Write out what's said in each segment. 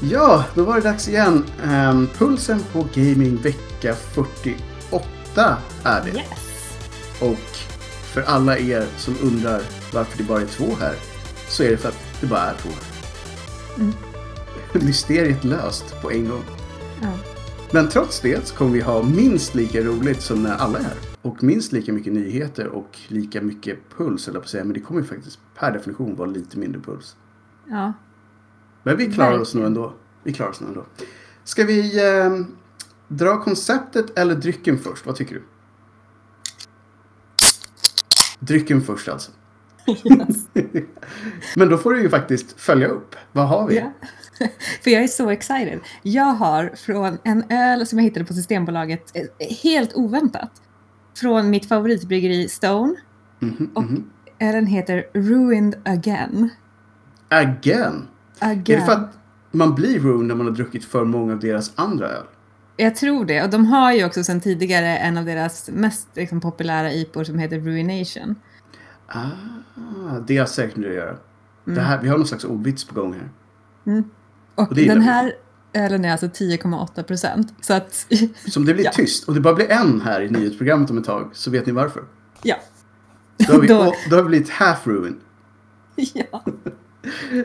Ja, då var det dags igen. Um, pulsen på gaming vecka 48 är det. Yes. Och för alla er som undrar varför det bara är två här så är det för att det bara är två. Mm. Mysteriet löst på en gång. Ja. Men trots det så kommer vi ha minst lika roligt som när alla är här. Och minst lika mycket nyheter och lika mycket puls, eller på att säga. Men det kommer ju faktiskt per definition vara lite mindre puls. ja. Men vi klarar oss nog ändå. Vi klarar oss nog ändå. Ska vi eh, dra konceptet eller drycken först? Vad tycker du? Drycken först alltså. Yes. Men då får du ju faktiskt följa upp. Vad har vi? Ja. För jag är så excited. Jag har från en öl som jag hittade på Systembolaget, eh, helt oväntat, från mitt favoritbryggeri Stone. Mhm, Och mhm. ölen heter Ruined Again. Again? Again. Är det för att man blir ruined när man har druckit för många av deras andra öl? Jag tror det. Och de har ju också sedan tidigare en av deras mest liksom, populära IPor som heter Ruination. Ah, det har säkert med det att göra. Det Mm. här, vi har någon slags ordvits på gång här. Och Och det gillar den vi. här ölen är alltså 10,8 procent. Så att, Så om det blir Ja. tyst och det bara blir en här i nyhetsprogrammet om ett tag så vet ni varför. ja. Då har vi, Då- då... har vi blivit half ruined. ja.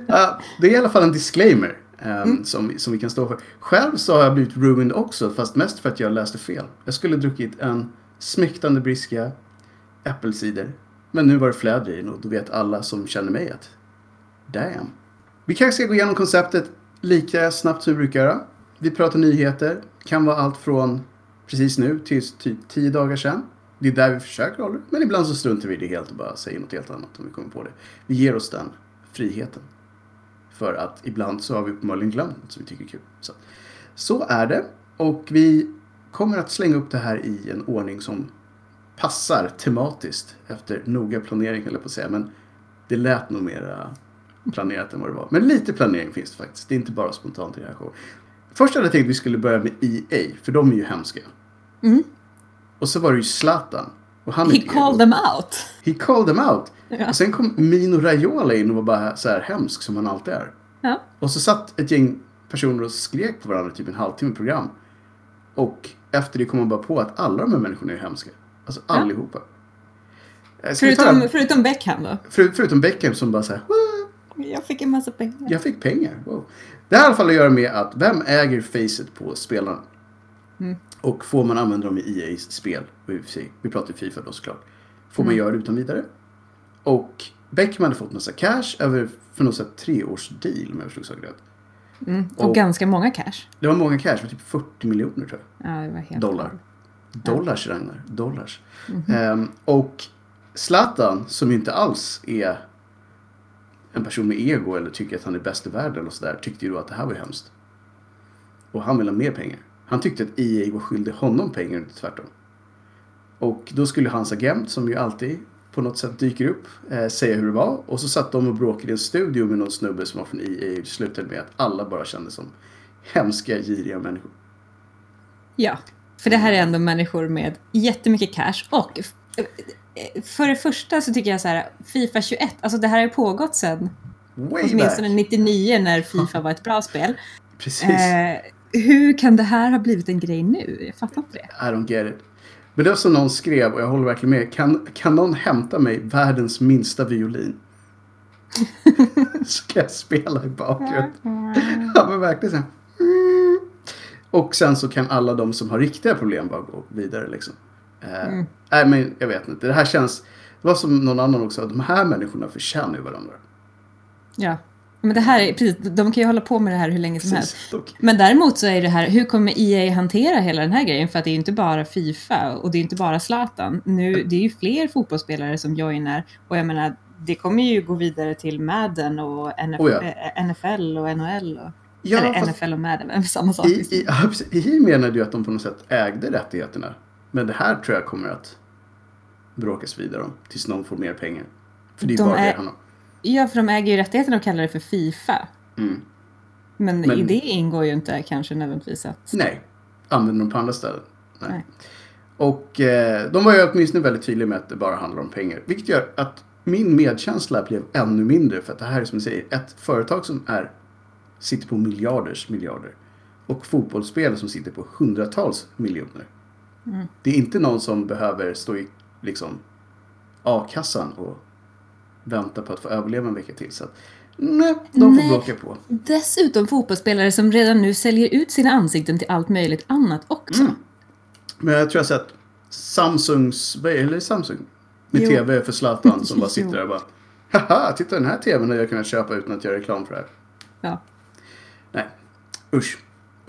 Ja, det är i alla fall en disclaimer ehm, Mm. som, som vi kan stå för. Själv så har jag blivit ruined också, fast mest för att jag läste fel. Jag skulle druckit en smäktande briska äppelcider. Men nu var det fläder i och då vet alla som känner mig att damn. Vi kanske ska gå igenom konceptet lika snabbt som vi brukar göra. Vi pratar nyheter. Kan vara allt från precis nu till typ 10 dagar sedan. Det är där vi försöker hålla det. Men ibland så struntar vi i det helt och bara säger något helt annat om vi kommer på det. Vi ger oss den friheten. För att ibland så har vi uppenbarligen glömt något som vi tycker är kul. Så, så är det. Och vi kommer att slänga upp det här i en ordning som passar tematiskt efter noga planering höll jag på att säga. Men det lät nog mer planerat än vad det var. Men lite planering finns det faktiskt. Det är inte bara spontant i det här show. Först hade jag tänkt att vi skulle börja med EA, för de är ju hemska. Mm. Och så var det ju Zlatan. Och han He called ego. them out. He called them out. Ja. Och sen kom Mino Raiola in och var bara så här hemsk som han alltid är. Ja. Och så satt ett gäng personer och skrek på varandra typ en halvtimme program. Och efter det kom man bara på att alla de här människorna är hemska. Alltså Ja. allihopa. Eh, Förutom, förutom Beckham då. För, förutom Beckham som bara säger Jag fick en massa pengar. jag fick pengar. Wow. Det har i alla fall att göra med att vem äger facet på spelarna? Mm. Och får man använda dem i EA's spel? Och i och för sig, Vi pratar Fifa då såklart. Får man Mm. göra det utan vidare? Och Beckham hade fått massa cash över för något sätt treårs deal om jag förstod saken rätt. Mm. Och, Och- ganska många cash. Det var många cash, det var typ 40 miljoner tror jag. Ja, det var helt Dollar. Dollars Ragnar, dollars. Mhm. Ehm, och Zlatan, som ju inte alls är en person med ego eller tycker att han är bäst i världen och sådär, tyckte ju då att det här var hemskt. Och han ville ha mer pengar. Han tyckte att EA var skyldig honom pengar, inte tvärtom. Och då skulle hans agent, som ju alltid på något sätt dyker upp, eh, säga hur det var. Och så satt de och bråkade i en studio med någon snubbe som var från EA det slutade med att alla bara kände som hemska, giriga människor. Ja, för det här är ändå människor med jättemycket cash. Och eh, för det första så tycker jag så här, Fifa 21, alltså det här har ju pågått sedan Way åtminstone back! 99 när Fifa var ett bra spel. Precis. Eh, hur kan det här ha blivit en grej nu? Jag fattar inte det. I don't get it. Men det var som någon skrev, och jag håller verkligen med. Kan, kan någon hämta mig världens minsta violin? Så kan jag spela i bakgrunden. Ja men verkligen så här. Och sen så kan alla de som har riktiga problem bara gå vidare liksom. Eh, Mm. Nej men jag vet inte. Det här känns... Det var som någon annan också. De här människorna förtjänar ju varandra. Ja, men det här är precis, de kan ju hålla på med det här hur länge som helst. Men däremot så är det här, hur kommer EA hantera hela den här grejen? För att det är ju inte bara Fifa och det är inte bara Zlatan. Nu, det är ju fler fotbollsspelare som joinar och jag menar, det kommer ju gå vidare till Madden och NF, Oh ja. eh, NFL och NHL. Och, ja, eller NFL och Madden, samma sak. i, i. I menade ju att de på något sätt ägde rättigheterna. Men det här tror jag kommer att bråkas vidare om. Tills någon får mer pengar. För det är De bara det är- han har. Ja, för de äger ju rättigheten att kalla det för Fifa. Mm. Men, Men- i det ingår ju inte kanske nödvändigtvis att... Nej, använder de på andra ställen. Nej. Nej. Och eh, de var ju åtminstone väldigt tydliga med att det bara handlar om pengar. Vilket gör att min medkänsla blev ännu mindre. För att det här är som jag säger ett företag som är sitter på miljarders miljarder. Och fotbollsspelare som sitter på hundratals miljoner. Mm. Det är inte någon som behöver stå i liksom a-kassan och vänta på att få överleva en vecka till. Så att, nej, de får Nej. bråka på. Dessutom fotbollsspelare som redan nu säljer ut sina ansikten till allt möjligt annat också. Mm. Men jag tror jag sett Samsungs, eller Samsung? Med Jo. TV för Zlatan som bara sitter där och bara Haha, titta den här TVn har jag kunnat köpa utan att göra reklam för det här. Ja. Nej, usch.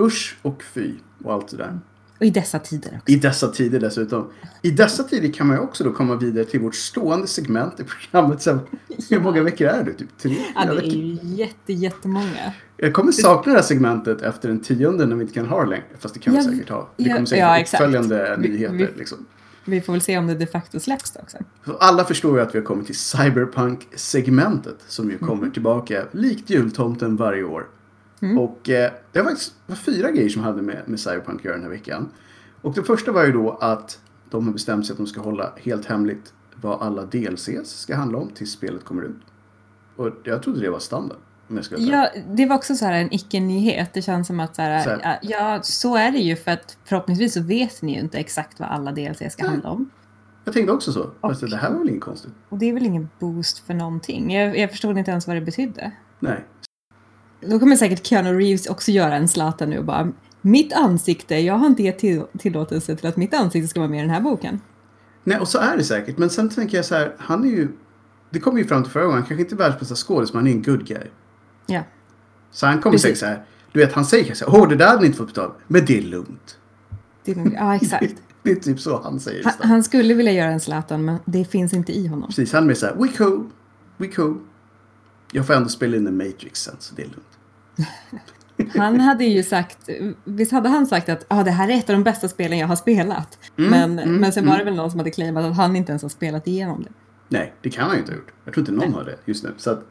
Usch och fy och allt det där. Och i dessa tider också. I dessa tider dessutom. I dessa tider kan man ju också då komma vidare till vårt stående segment i programmet. Så hur många veckor är det? Typ tre, Ja, det är ju jätte, jättemånga. Jag kommer sakna det här segmentet efter den tionde när vi inte kan ha det längre. Fast det kan vi Ja, säkert ha. Det kommer säkert ja, uppföljande Vi- nyheter. vi- Liksom. Vi får väl se om det de facto släpps då också. Så alla förstår ju att vi har kommit till Cyberpunk-segmentet som ju kommer tillbaka likt jultomten varje år. Och eh, det var faktiskt var fyra grejer som hade med, med Cyberpunk att göra den här veckan. Och det första var ju då att de har bestämt sig att de ska hålla helt hemligt vad alla DLCs ska handla om tills spelet kommer ut. Och jag trodde det var standard. Jag ska. Ja, det var också så här en icke-nyhet. Det känns som att så här, Så här- ja, så är det ju för att förhoppningsvis så vet ni ju inte exakt vad alla DLC ska handla om. Jag tänkte också så. Fast det här var väl inget konstigt. Och det är väl ingen boost för någonting. Jag, jag förstod inte ens vad det betydde. Nej. Då kommer säkert Keanu Reeves också göra en Zlatan nu och bara mitt ansikte, jag har inte gett till, tillåtelse till att mitt ansikte ska vara med i den här boken. Nej, och så är det säkert. Men sen tänker jag så här, han är ju... Det kom ju fram till förra gången, han kanske inte är världens bästa skådis, men han är en good guy. Ja. Så han kommer säga så här, du vet han säger så här, åh det där hade ni inte fått betalt, men det är lugnt. Det är nog, ja, exakt. Det är typ så han säger Han, han skulle vilja göra en Zlatan men det finns inte i honom. Precis, han är mer så här, we cool, we cool. Jag får ändå spela in en Matrix sen, så det är lugnt. Han hade ju sagt, visst hade han sagt att ah, det här är ett av de bästa spelen jag har spelat. Mm, men, mm, men sen var det mm. väl någon som hade claimat att han inte ens har spelat igenom det. Nej, det kan han ju inte ha gjort. Jag tror inte någon har det just nu. Så att,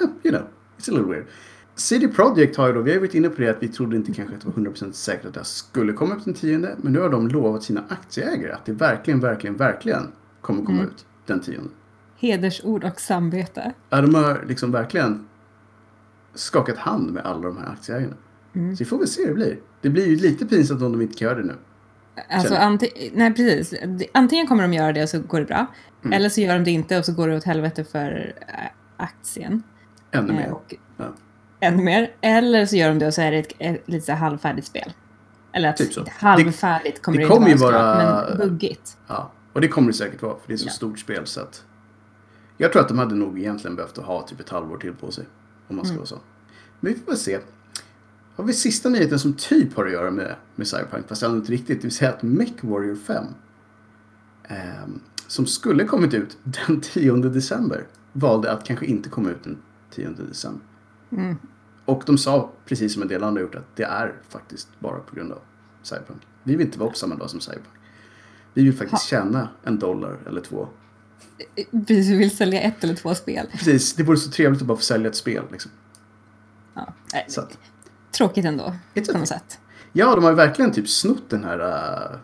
you know, it's a little weird. CD Projekt har ju då, vi har ju varit inne på det att vi trodde inte kanske att det var 100% säkert att det skulle komma ut den tionde. Men nu har de lovat sina aktieägare att det verkligen, verkligen, verkligen kommer komma Mm. ut den tionde. Hedersord och samvete. Ja, de har liksom verkligen skakat hand med alla de här aktieägarna. Mm. Så vi får väl se hur det blir. Det blir ju lite pinsamt om de inte kan göra det nu. Alltså, Känner- anti- nej, precis. Det- Antingen kommer de göra det och så går det bra. Mm. Eller så gör de det inte och så går det åt helvete för äh, aktien. Ännu Eh, mer. Och Ja. ännu mer. Eller så gör de det och så är det ett, ett lite halvfärdigt spel. Eller att Typ så. inte halvfärdigt kommer det det, inte kommer ju vara, vara- såklart, men buggigt. Ja, och det kommer det säkert vara för det är så Ja. stort spel så att jag tror att de hade nog egentligen behövt ha typ ett halvår till på sig. Om man ska Mm. vara så. Men vi får väl se. Har vi sista nyheten som typ har att göra med, med Cyberpunk fast ändå inte riktigt. Det vill säga att Mech Warrior 5 ehm, som skulle kommit ut den 10 december valde att kanske inte komma ut den 10 december. Mm. Och de sa, precis som en del andra gjort, att det är faktiskt bara på grund av Cyberpunk. Vi vill inte vara på samma dag som Cyberpunk. Vi vill faktiskt tjäna en dollar eller två. Precis, vi vill sälja ett eller två spel. Precis, det vore så trevligt att bara få sälja ett spel. Liksom. Ja. Så att, Tråkigt ändå, It's på något sätt. ja, de har ju verkligen typ snott den här uh,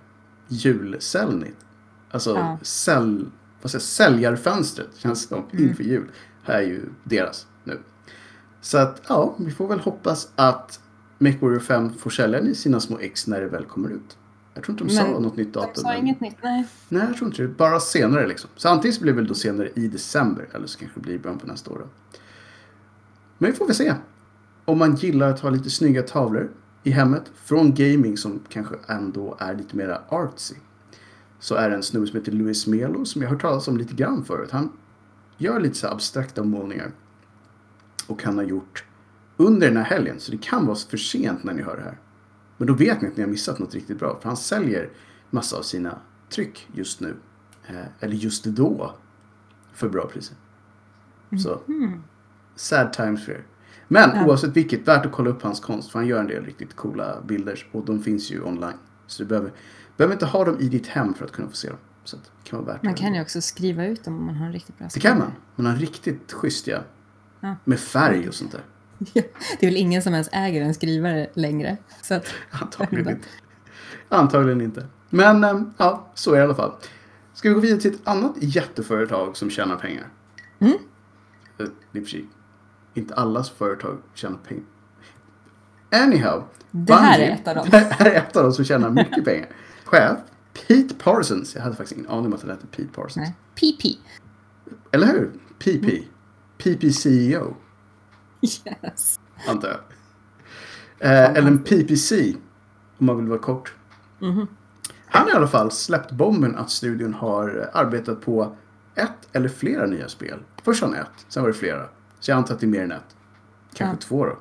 julsäljning. Alltså Ja. sälj, vad säger, säljarfönstret känns som Mm. inför jul. Här är ju deras nu. Så att ja, vi får väl hoppas att MechWarrior 5 får sälja sina små ex när det väl kommer ut. Jag tror inte de sa Men något nytt datum. De sa men- inget nytt, nej. Nej, jag tror inte det. Bara senare liksom. Så antingen så blir det väl då senare i december eller så kanske det blir i början på nästa år. Då. Men vi får väl se. Om man gillar att ha lite snygga tavlor i hemmet från gaming som kanske ändå är lite mera artsy. Så är det en snubbe som heter Louis Melo som jag har hört talas om lite grann förut. Han gör lite så abstrakta målningar. Och han har gjort under den här helgen. Så det kan vara för sent när ni hör det här. Men då vet ni att ni har missat något riktigt bra. För han säljer massa av sina tryck just nu. Eh, eller just då. För bra priser. Så. Sad times for. Men Ja. oavsett vilket, värt att kolla upp hans konst. För han gör en del riktigt coola bilder. Och de finns ju online. Så du behöver, behöver inte ha dem i ditt hem för att kunna få se dem. Så det kan vara värt Man kan ju också skriva ut dem om man har en riktigt bra Det kan man. Man har riktigt schysst ja. Ja. Med färg och sånt där. Det är väl ingen som ens äger en skrivare längre. Så att, Antagligen inte. Antagligen inte. Men äm, ja, så är det i alla fall. Ska vi gå vidare till ett annat jätteföretag som tjänar pengar? Mm. Eh, I och för sig, inte allas företag tjänar pengar. Anyhow. Det här är ett av dem. Det här är ett av dem som tjänar mycket pengar. Chef, Pete Parsons. Jag hade faktiskt ingen aning om att han hette Pete Parsons. Nej. PP. Eller hur? PP. PP-CEO, Yes. antar jag. Eh, eller en PPC, om man vill vara kort. Mhm. Han har i alla fall släppt bomben att studion har arbetat på ett eller flera nya spel. Först det ett, sen var det flera. Så jag antar att det är mer än ett. Kanske Ja. två då. Eh,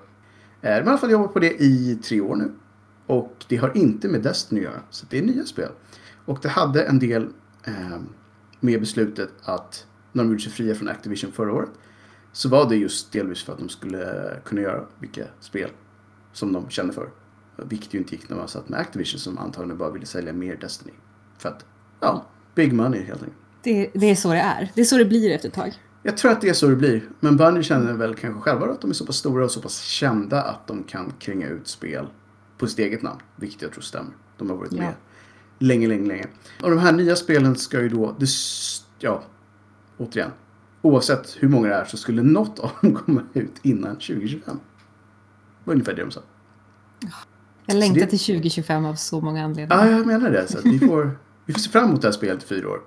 De har i alla fall jobbat på det i tre år nu. Och det har inte med Destiny att göra. Så det är nya spel. Och det hade en del eh, med beslutet att när de gjorde sig fria från Activision förra året. Så var det just delvis för att de skulle kunna göra vilka spel som de kände för. Vilket ju inte gick när man satt med Activision som antagligen bara ville sälja mer Destiny. För att, ja, big money helt enkelt. Det, det är så det är. Det är så det blir efter ett tag. Jag tror att det är så det blir. Men Bungie känner väl kanske själva att de är så pass stora och så pass kända att de kan kränga ut spel på sitt eget namn. Vilket jag tror stämmer. De har varit Ja. med länge, länge, länge. Och de här nya spelen ska ju då, ja, återigen. Oavsett hur många det är så skulle något av dem komma ut innan 2025. Det var ungefär det de sa. Jag längtar det- till 2025 av så många anledningar. Ja, jag menar det. Så att vi, får, vi får se fram emot det här spelet i fyra år.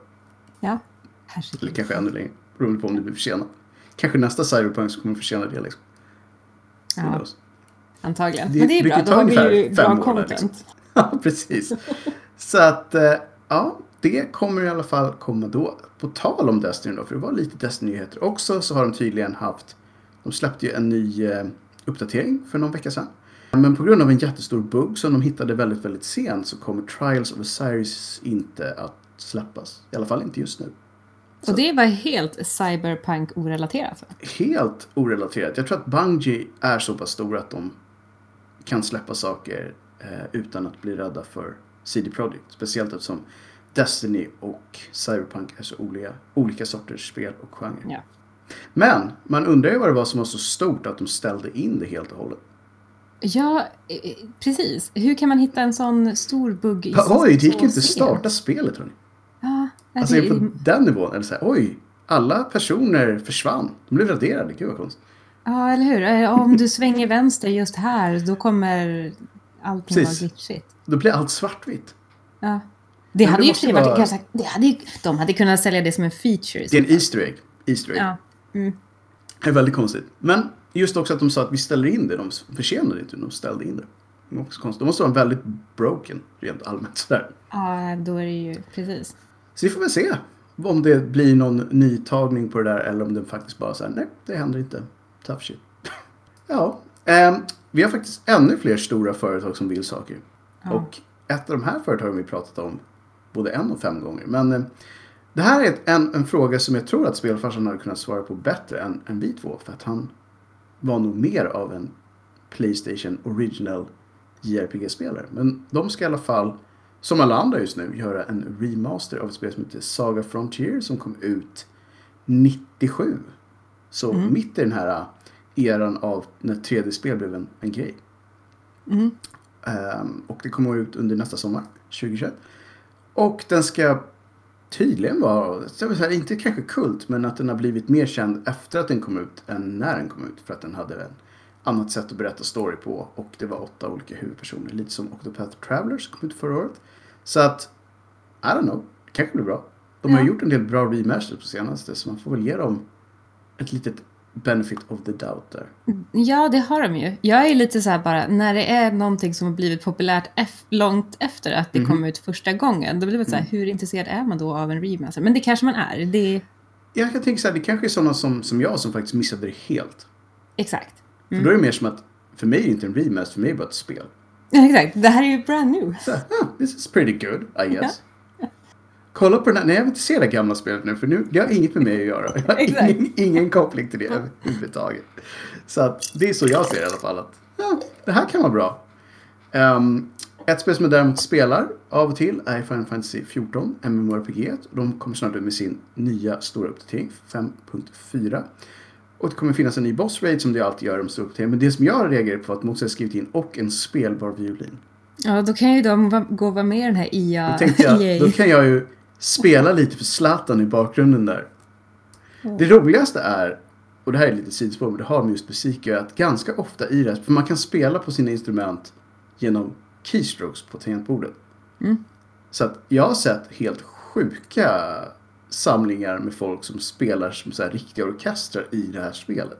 Ja. Eller Herregud. kanske ännu längre. Beroende på om det blir försenat. Kanske nästa Cyberpunk som kommer försena det liksom. Ja, antagligen. Det Men det är bra. Då har vi ju bra content. liksom. Ja, precis. Så att, eh, ja, det kommer i alla fall komma då. På tal om Destiny då, för det var lite Destiny-nyheter också, så har de tydligen haft, de släppte ju en ny eh, uppdatering för någon vecka sedan. Men på grund av en jättestor bugg som de hittade väldigt, väldigt sent så kommer Trials of Osiris inte att släppas. I alla fall inte just nu. Och det var helt cyberpunk-orelaterat. Helt orelaterat. Jag tror att Bungie är så pass stora att de kan släppa saker eh, utan att bli rädda för CD Projekt. Speciellt eftersom Destiny och Cyberpunk är så olika, olika sorters spel och genrer. Ja. Men man undrar ju vad det var som var så stort att de ställde in det helt och hållet. Ja, eh, precis. Hur kan man hitta en sån stor bugg i oj, det gick inte sen? starta spelet hörni. Ja, Alltså det, på den nivån. Eller så här, oj, alla personer försvann. De blev raderade. Gud vad konstigt. ja, eller hur? Eh, Om du svänger vänster just här, då kommer allting Precis. vara glitchigt. Då blir allt svartvitt. Ja. Det Men hade det ju för sig varit vara- ganska... Det hade de hade kunnat sälja det som en feature. Det är en. Easter egg. Easter egg. Ja. Mm. Det är väldigt konstigt. Men just också att de sa att vi ställer in det. De försenade inte, de ställde in det. Det också konstigt. De måste vara väldigt broken rent allmänt sådär. ja, då är det ju precis. Så vi får väl se om det blir någon nytagning på det där eller om det faktiskt bara säger nej, det händer inte. Tough shit. ja, ehm, vi har faktiskt ännu fler stora företag som vill saker. Ja. Och ett av de här företagen vi pratat om både en och fem gånger. Men eh, det här är en, en fråga som jag tror att spelfarsan hade kunnat svara på bättre än, än vi två. För att han var nog mer av en Playstation Original JRPG-spelare. Men de ska i alla fall, som alla andra just nu, göra en remaster av ett spel som heter Saga Frontier som kom ut 97. Så Mm. mitt i den här eran av när 3D-spel blev en, en grej. Mm. Ehm, och det kommer ut under nästa sommar, 2021. Och den ska tydligen vara, säga, inte kanske kult, men att den har blivit mer känd efter att den kom ut än när den kom ut. För att den hade ett annat sätt att berätta story på och det var åtta olika huvudpersoner. Lite som Octopath Traveler som kom ut förra året. Så att, I don't know, det kanske blir bra. De har Ja. gjort en del bra remasters på senaste så man får väl ge dem ett litet benefit of the doubt där. Ja, det har de ju. Jag är lite så här bara, när det är någonting som har blivit populärt eff- långt efter att det Mhm. kom ut första gången, då blir det så här, Mm. hur intresserad är man då av en remaster? Men det kanske man är. Det Jag kan tänka så här, det kanske är sådana som, som jag som faktiskt missade det helt. exakt. För Mm. då är det mer som att, för mig är det inte en remaster, för mig är det bara ett spel. Ja, exakt. Det här är ju brand new. Så, ah, this is pretty good, I guess. Kolla på den här, nej jag vill inte se det gamla spelet nu för nu, det har inget med mig att göra. Jag har ingen, ingen koppling till det överhuvudtaget. Så att det är så jag ser det i alla fall. Att, ja, det här kan vara bra. Ehm, ett spel som jag däremot spelar av och till är Final Fantasy 14, MMORPG. De kommer snart ut med sin nya stora uppdatering, 5.4. Och det kommer finnas en ny boss raid som det alltid gör om stora uppdateringar. Men det som jag reagerar på är att har skrivit in och en spelbar violin. Ja, då kan ju de gå och vara med i den här IA. Då jag, EA. då kan jag ju spela lite för Zlatan i bakgrunden där. Det roligaste är och det här är lite sidospår, men det har med just musik att ganska ofta i det här, för man kan spela på sina instrument genom keystrokes på tangentbordet. Mm. Så att jag har sett helt sjuka samlingar med folk som spelar som så här riktiga orkestrar i det här spelet.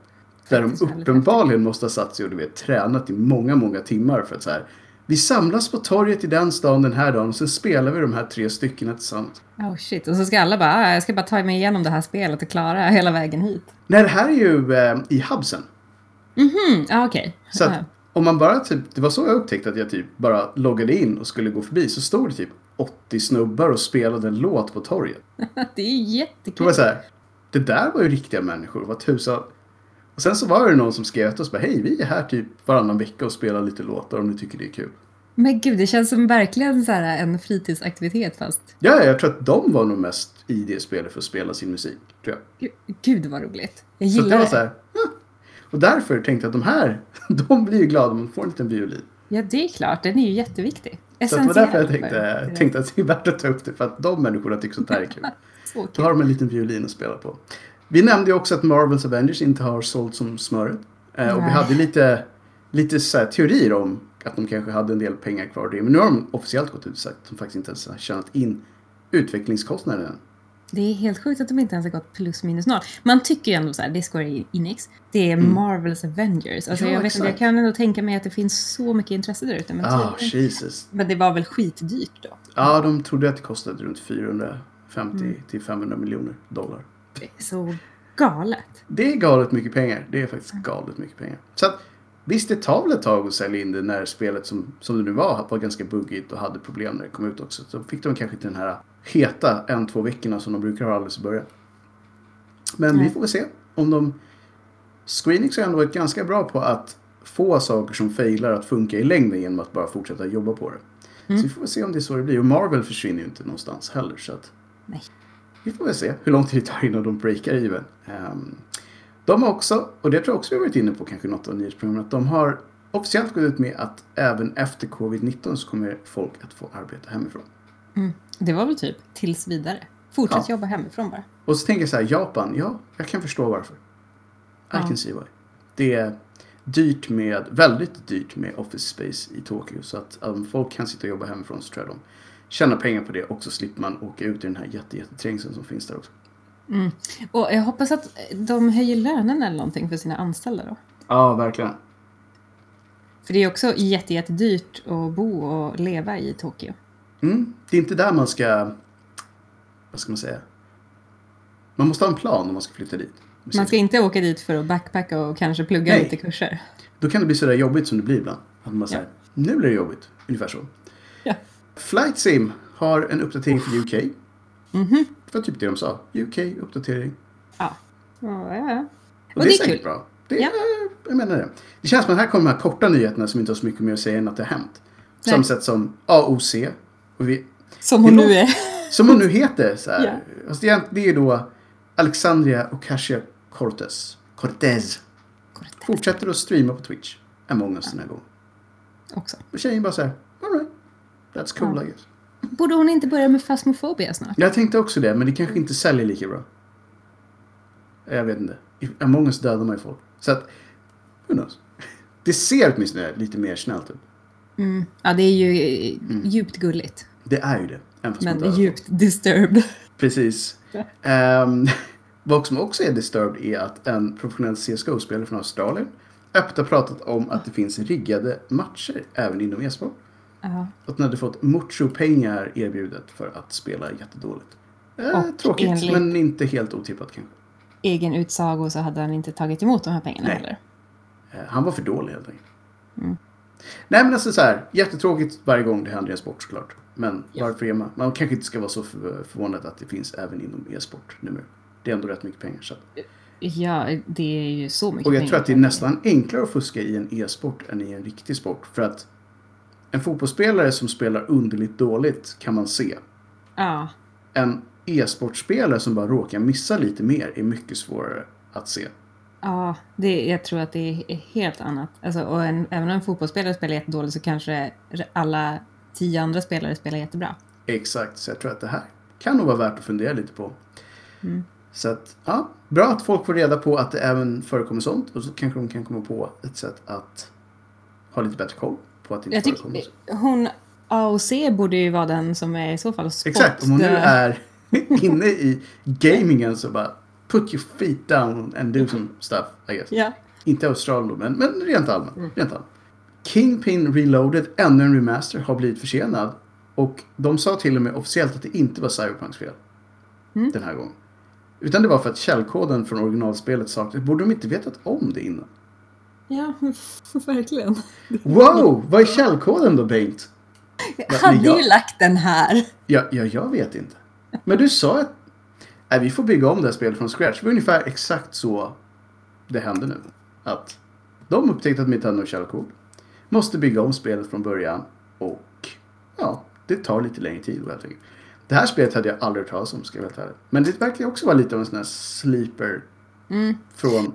Där de uppenbarligen måste ha satt sig och du vet, tränat i många, många timmar för att så här. Vi samlas på torget i den stan den här dagen och sen spelar vi de här tre styckena tillsammans. Oh shit, och så ska alla bara, ah, jag ska bara ta mig igenom det här spelet och klara hela vägen hit. Nej, det här är ju eh, i hubsen. Mhm, ja okej. Så att om man bara typ, det var så jag upptäckte att jag typ bara loggade in och skulle gå förbi så stod det typ 80 snubbar och spelade en låt på torget. Det är ju Det jättekul. var så här, det där var ju riktiga människor, vad tusan. Och sen så var det någon som skrev till oss bara, hej vi är här typ varannan vecka och spelar lite låtar om ni tycker det är kul. Men gud, det känns som verkligen så här en fritidsaktivitet fast. Ja, jag tror att de var nog mest i det spelet för att spela sin musik, tror jag. Gud, vad roligt. Jag Så gillar det var så här, "Ah." Och därför tänkte jag att de här, de blir ju glada om de får en liten violin. Ja, det är klart. Den är ju jätteviktig. Så det var därför jag tänkte, tänkte att det är värt att ta upp det, för att de människorna tycker sånt här är kul. Så Då har de en liten violin att spela på. Vi nämnde ju också att Marvels Avengers inte har sålt som smöret. Eh, och vi hade lite, lite så här teorier om att de kanske hade en del pengar kvar. Men nu har de officiellt gått ut och sagt att de faktiskt inte ens har tjänat in utvecklingskostnaden än. Det är helt sjukt att de inte ens har gått plus minus noll. Man tycker ju ändå så här, det Square Enix. Det är Marvels Avengers. Alltså Mm. Ja, jag, vet inte, jag kan ändå tänka mig att det finns så mycket intresse där ute. Men, Jesus. men det var väl skitdyrt då? Ja, de trodde att det kostade runt 450 till 500 miljoner dollar. Det är så galet. Det är galet mycket pengar. Det är faktiskt galet mycket pengar. Så att, visst, det tar väl ett tag att sälja in det när spelet som, som det nu var var ganska buggigt och hade problem när det kom ut också. Så fick de kanske inte den här heta en, två veckorna som de brukar ha alldeles i början. Men vi Nej. får väl se om de... Screenix har ändå varit ganska bra på att få saker som failar att funka i längden genom att bara fortsätta jobba på det. Mm. Så vi får väl se om det är så det blir. Och Marvel försvinner ju inte någonstans heller. Så att Nej. Vi får väl se hur lång tid det tar innan de breakar even. Um, de har också, och det tror jag också vi har varit inne på kanske något av nyhetsprogrammen, att de har officiellt gått ut med att även efter covid-19 så kommer folk att få arbeta hemifrån. Mm. Det var väl typ tills vidare. Fortsätt Ja. jobba hemifrån bara. Och så tänker jag så här, Japan, ja, jag kan förstå varför. I Ja. can see why. Det är dyrt med, väldigt dyrt med office space i Tokyo. Så att om folk kan sitta och jobba hemifrån så tror jag de tjänar pengar på det och så slipper man åka ut i den här jätte, jätteträngseln som finns där också. Mm. Och jag hoppas att de höjer lönen eller någonting för sina anställda då. Ja, verkligen. För det är också jätte, jättedyrt att bo och leva i Tokyo. Mm. Det är inte där man ska, vad ska man säga? Man måste ha en plan om man ska flytta dit. Man ska inte åka dit för att backpacka och kanske plugga Nej. lite kurser. Då kan det bli sådär jobbigt som det blir ibland. Att man säger, nu blir det jobbigt. Ungefär så. Ja. Flight Sim har en uppdatering för UK. Mhm. Det var typ det de sa. UK-uppdatering. Ja. Ja, ja, ja. Och, Och det är säkert kul. bra. Det, Ja. Jag menar det. Det känns som att här kommer de här korta nyheterna som inte har så mycket mer att säga än att det har hänt. På Nej. samma sätt som AOC. Vi, Som hon nu är. som hon nu heter. Så här. Ja. Alltså det, är, det är då Alexandria Ocasio-Cortez. Cortez. Fortsätter att streama på Twitch. Among us den här gången. Också. Och tjejen bara såhär, alright. That's cool Ja. I guess. Borde hon inte börja med fasmofobia snart? Jag tänkte också det, men det kanske inte säljer lika bra. Jag vet inte. Among us dödar man ju folk. Så att, who knows. Det ser åtminstone lite mer snällt ut. Mm. Ja, det är ju eh, djupt gulligt. Det är ju det. Men djupt disturbed. Precis. Um, vad som också är disturbed är att en professionell CSGO-spelare från Australien öppet har pratat om att det finns riggade matcher även inom e-sport. Ja. Att den hade fått mucho-pengar erbjudet för att spela jättedåligt. Eh, Och tråkigt, enligt- men inte helt otippat kanske. Egen utsago så hade han inte tagit emot de här pengarna Nej. heller. Eh, han var för dålig helt enkelt. Mm. Nej men alltså så här, jättetråkigt varje gång det händer i en sport såklart. Men Ja. varför är man? Man kanske inte ska vara så för, förvånad att det finns även inom e-sport numera. Det är ändå rätt mycket pengar. Så. Ja, det är ju så mycket Och jag pengar. tror att det är nästan enklare att fuska i en e-sport än i en riktig sport. För att en fotbollsspelare som spelar underligt dåligt kan man se. Ja, En e-sportspelare som bara råkar missa lite mer är mycket svårare att se. ja det, jag tror att det är helt annat. Alltså, och en, även om en fotbollsspelare spelar jättedåligt så kanske alla tio andra spelare spelar jättebra. Exakt, så jag tror att det här kan nog vara värt att fundera lite på. Mm. Så att, ja, bra att folk får reda på att det även förekommer sånt och så kanske de kan komma på ett sätt att ha lite bättre koll på att det inte Jag förekommer. tycker hon AOC borde ju vara den som är i så fall spot Exakt, om hon nu är inne i gamingen så bara put your feet down and do some stuff, I guess. Ja. Inte Australien men, men rent allmänt. Mm. Rent allmänt. Kingpin Reloaded, ännu en remaster, har blivit försenad. Och de sa till och med officiellt att det inte var Cyberpunks fel. Mm. Den här gången. Utan det var för att källkoden från originalspelet saknades. Borde de inte vetat om det innan? Ja, verkligen. Wow! Vad är källkoden då, Bengt? Jag hade jag- ju lagt den här. Ja, ja, jag vet inte. Men du sa att nej, vi får bygga om det här spelet från scratch. Det var ungefär exakt så det hände nu. Att de upptäckte att någon källkod. Måste bygga om spelet från början. Och ja, det tar lite längre tid helt enkelt. Det här spelet hade jag aldrig hört talas om, ska jag vara ärlig. Men det verkar också vara lite av en sån här sleeper Mm. från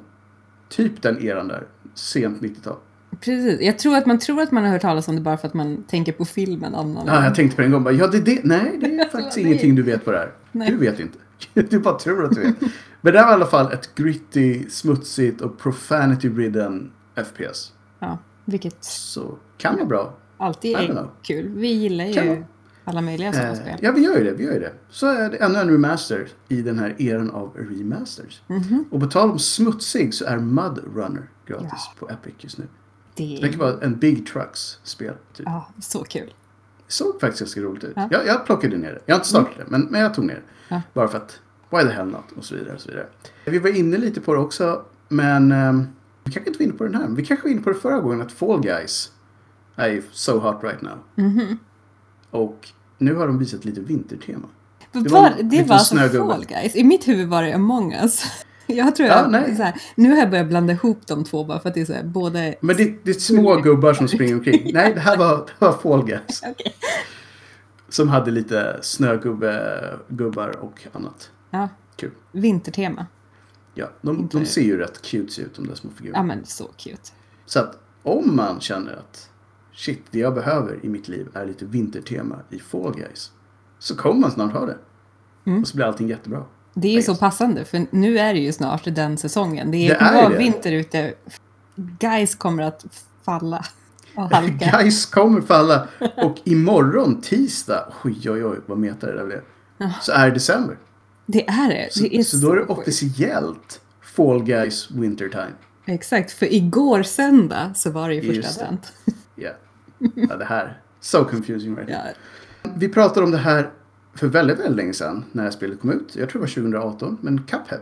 typ den eran där. Sent 90-tal. Precis. Jag tror att man tror att man har hört talas om det bara för att man tänker på filmen Anna. Ja, jag tänkte på en gång bara, ja det det. Nej, det är faktiskt ingenting du vet vad det är. Nej. Du vet inte. Du bara tror att du vet. Men det här var i alla fall ett gritty, smutsigt och profanity-ridden FPS. Ja, vilket Så kan vara bra. alltid är kul. Vi gillar ju. Alla möjliga sådana Eh, spel. ja, vi gör ju det. Vi gör ju det. Så är det ännu en remaster i den här eran av remasters. Mhm. Och på tal om smutsig så är Mud Runner gratis Ja. på Epic just nu. Det Det verkar vara en Big Trucks-spel. Typ. Ja, så kul. Det såg faktiskt ganska roligt ut. Ja. Jag, jag plockade ner det. Jag har inte startat det, men, men jag tog ner det. Ja. Bara för att, why the hell not? Och så vidare. Och så vidare. Vi var inne lite på det också, men ehm, vi kanske inte var inne på den här. Vi kanske var inne på det förra gången, att Fall Guys är so hot right now. Mhm. Och nu har de visat lite vintertema. Det var det var alltså. Fall Guys. I mitt huvud var det Among Us. Jag tror Ja, jag, här, nu har jag börjat blanda ihop de två bara för att det är så här, både... Men det, det är små gubbar som springer omkring. Nej, det här var, det var Fall Guys. Okej. Som hade lite snögubbar och annat. Ja, Kul. vintertema. Ja, de, de ser ju rätt cute ut, de där små figurerna. Ja men så cute. Så att om man känner att shit, det jag behöver i mitt liv är lite vintertema i Fall Guys. Så kommer man snart ha det. Mm. Och så blir allting jättebra. Det är ju så passande för nu är det ju snart den säsongen. Det, är, Det är det. vinter ute. Guys kommer att falla och halka. Guys kommer falla. Och imorgon, tisdag, oj oj oj vad meta det där blev. Så är det december. Det är det. Så, det är så då är det officiellt Fall Guys Winter Time. Exakt, för igår söndag så var det ju första advent. Ja. ja, det här. So confusing right Ja. Vi pratade om det här för väldigt, väldigt länge sedan när det spelet kom ut. Jag tror det var 2018. Men Cuphead.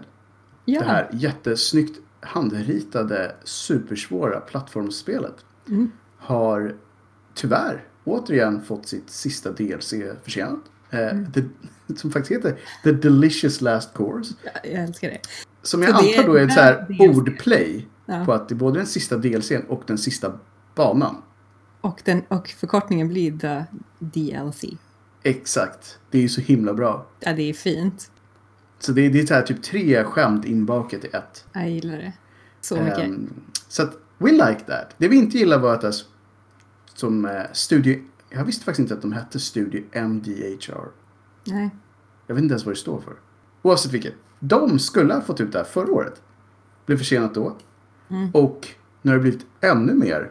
ja. Det här jättesnyggt handritade supersvåra plattformsspelet Mm. har tyvärr återigen fått sitt sista DLC försenat. Eh, Mm. the, som faktiskt heter The Delicious Last Course. Ja, jag älskar det. Som jag Så det antar då är ett så här är DLC. ordplay Ja. på att det är både den sista DLCn och den sista banan. Och, den, och förkortningen blir The DLC. Exakt. Det är ju så himla bra. Ja, det är fint. Så det är, det är så här typ tre skämt inbakat i ett. Jag gillar det. Så mycket. Ehm, så att we like that. Det vi inte gillar var att det som eh, Studio... Jag visste faktiskt inte att de hette Studio MDHR. Nej. Jag vet inte ens vad det står för. Oavsett vilket. De skulle ha fått ut det här förra året. Blev försenat då. Mm. Och nu har det blivit ännu mer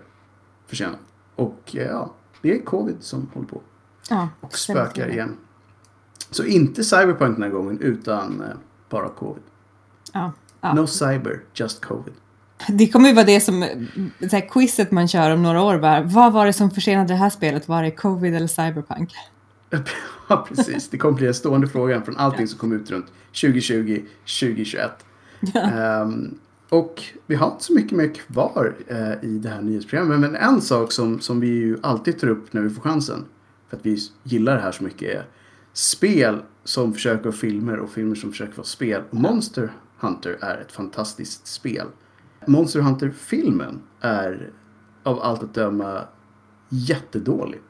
försenat. Och eh, ja, det är covid som håller på. Ja, Och spökar det. igen. Så inte Cyberpunk den här gången utan eh, bara covid. Ja. Ja. No cyber, just covid. Det kommer ju vara det som så här, quizet man kör om några år. Bara, vad var det som försenade det här spelet? Var det covid eller cyberpunk? ja, precis. Det kommer bli den stående frågan från allting som kom ut runt 2020, 2021. Ehm, och vi har inte så mycket mer kvar eh, i det här nyhetsprogrammet. Men en sak som, som vi ju alltid tar upp när vi får chansen. För att vi gillar det här så mycket är spel som försöker vara filmer och filmer som försöker vara spel. Monster Hunter är ett fantastiskt spel. Monster Hunter-filmen är av allt att döma jättedålig.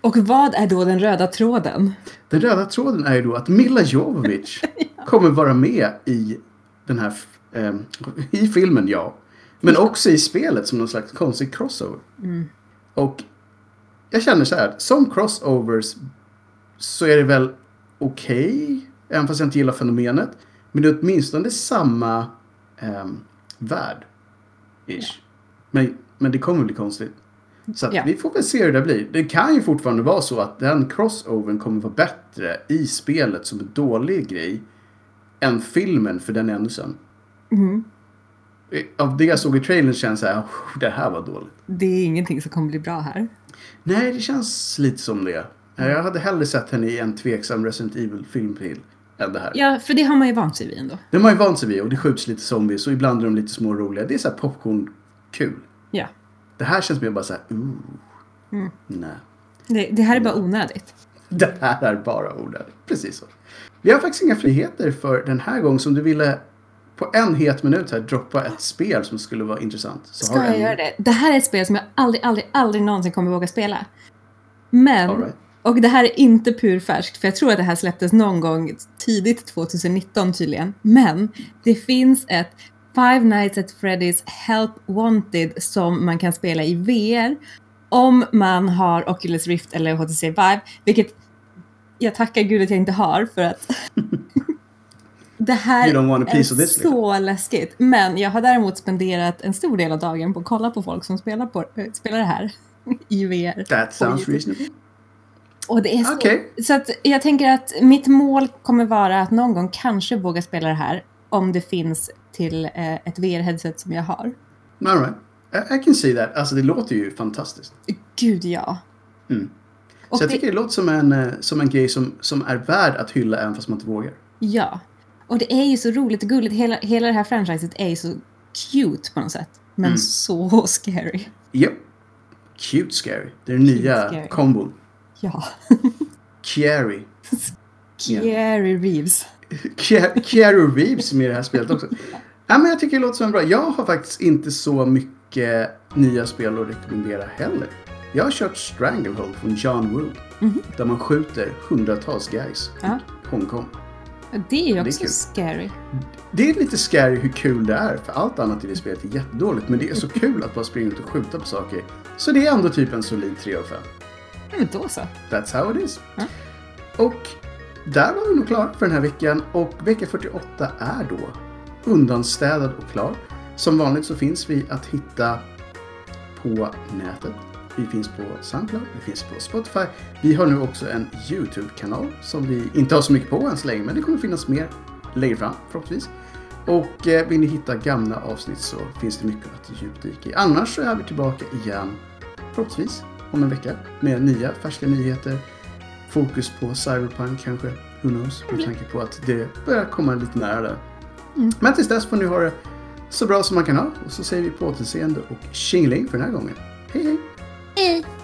Och vad är då den röda tråden? Den röda tråden är ju då att Mila Jovovich kommer vara med i den här ehm, i filmen, ja. Men också i spelet som någon slags konstig crossover. Mm. Och jag känner så här, som crossovers så är det väl okej, även fast jag inte gillar fenomenet. Men det är åtminstone samma um, värld. Ish. Men, men det kommer bli konstigt. Så att Ja. vi får väl se hur det blir. Det kan ju fortfarande vara så att den crossovern kommer vara bättre i spelet som en dålig grej än filmen för den är ännu sen. Mhm. Av det jag såg i trailern känns det här, "Oh, det här var dåligt. Det är ingenting som kommer bli bra här. Nej, det känns lite som det. Jag hade hellre sett henne i en tveksam Resident Evil-film till än det här. Ja, för det har man ju vant sig vid ändå. Den har ju vant sig vid och det skjuts lite zombies och ibland är de lite små roliga. Det är så här popcorn-kul. Ja. Det här känns mer bara så här, ooh. Mm. Nej. Det, det här är bara onödigt. Det här är bara onödigt. Precis så. Vi har faktiskt inga friheter för den här gången. Som du ville på en het minut här droppa ett spel som skulle vara intressant. Så Ska har jag en- göra det? Det här är ett spel som jag aldrig, aldrig, aldrig någonsin kommer våga spela. Men, right. och det här är inte purfärskt, för jag tror att det här släpptes någon gång tidigt 2019 tydligen. Men det finns ett Five Nights at Freddy's Help Wanted som man kan spela i VR om man har Oculus Rift eller HTC Vive, vilket jag tackar gud att jag inte har för att det här är liksom. så läskigt. Men jag har däremot spenderat en stor del av dagen på att kolla på folk som spelar, på, äh, spelar det här i VR. That sounds reasonable. Och det är så, Okej. så att jag tänker att mitt mål kommer vara att någon gång kanske våga spela det här om det finns till eh, ett VR-headset som jag har. All right. I, I can see that. Alltså det låter ju fantastiskt. Gud ja. Mm. Och så jag det, tycker det låter som en, eh, som en grej som, som är värd att hylla även fast man inte vågar. Ja. Och det är ju så roligt och gulligt. Hela, hela det här franchiset är ju så cute på något sätt. Men Mm. så scary. Yep. Cute scary. Det är den nya scary. kombon. Ja. Chiari. Scary Reeves. Ke- Keanu Reeves med i det här spelet också. Ja, men jag tycker det låter som en bra. Jag har faktiskt inte så mycket nya spel att rekommendera heller. Jag har kört Stranglehold från John Woo. Mhm. Där man skjuter hundratals guys Ja. i Hongkong. Det är ju Det är också scary. Det är lite scary hur kul det är. För allt annat i det spelet är jättedåligt. Men det är så kul att bara springa ut och skjuta på saker. Så det är ändå typ en solid 3 av 5. Ja, men då så. That's how it is. Ja. Och där var vi nog klara för den här veckan. Och vecka 48 är då undanstädad och klar. Som vanligt så finns vi att hitta på nätet. Vi finns på Soundcloud, vi finns på Spotify. Vi har nu också en YouTube-kanal som vi inte har så mycket på än så länge, men det kommer finnas mer längre fram förhoppningsvis. Och eh, vill ni hitta gamla avsnitt så finns det mycket att djupdyka i. Annars så är vi tillbaka igen förhoppningsvis om en vecka med nya färska nyheter. Fokus på Cyberpunk kanske, who knows, med tanke på att det börjar komma lite nära där. Mm. Men tills dess får ni ha det så bra som man kan ha och så säger vi på återseende och tjingeling för den här gången. Hej hej! 嗯。